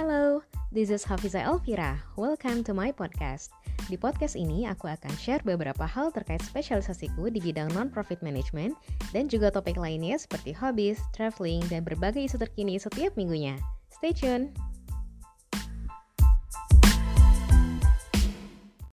Halo, this is Hafiza Elvira. Welcome to my podcast. Di podcast ini aku akan share beberapa hal terkait spesialisasiku di bidang non-profit management dan juga topik lainnya seperti hobbies, traveling, dan berbagai isu terkini setiap minggunya. Stay tuned.